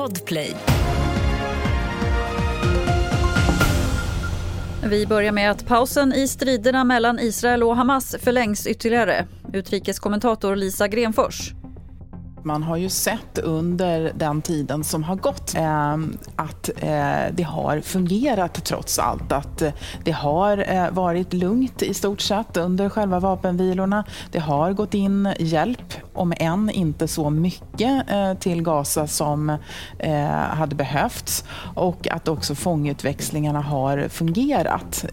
Podplay. Vi börjar med att pausen i striderna mellan Israel och Hamas förlängs ytterligare. Utrikeskommentator Lisa Grenfors. Man har ju sett under den tiden som har gått eh, att eh, det har fungerat trots allt. Att eh, det har eh, varit lugnt i stort sett under själva vapenvilorna. Det har gått in hjälp, om än inte så mycket, eh, till Gaza som eh, hade behövts. Och att också fångutväxlingarna har fungerat.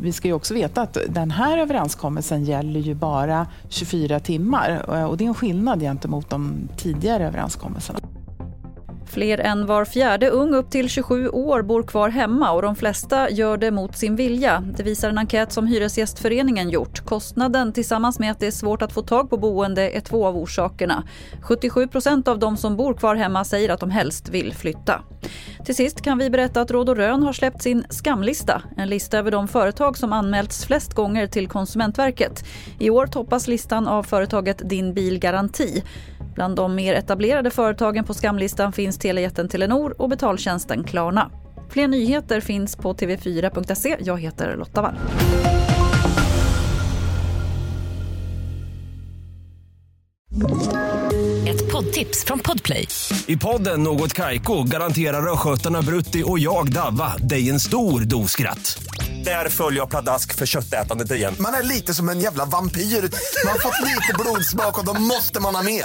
Vi ska ju också veta att den här överenskommelsen gäller ju bara 24 timmar eh, och det är en skillnad gentemot de tidigare överenskommelserna. Fler än var fjärde ung upp till 27 år bor kvar hemma och de flesta gör det mot sin vilja. Det visar en enkät som Hyresgästföreningen gjort. Kostnaden tillsammans med att det är svårt att få tag på boende är två av orsakerna. 77 procent av de som bor kvar hemma säger att de helst vill flytta. Till sist kan vi berätta att Råd och Rön har släppt sin skamlista. En lista över de företag som anmälts flest gånger till Konsumentverket. I år toppas listan av företaget Din Bilgaranti. Bland de mer etablerade företagen på skamlistan finns telejätten Telenor och betaltjänsten Klarna. Fler nyheter finns på tv4.se. Jag heter Lotta Wall. Ett poddtips från Podplay. I podden Något Kaiko garanterar östgötarna Brutti och jag, Davva, dig en stor dos skratt. Där följer jag pladask för köttätandet igen. Man är lite som en jävla vampyr. Man har fått lite blodsmak och då måste man ha mer.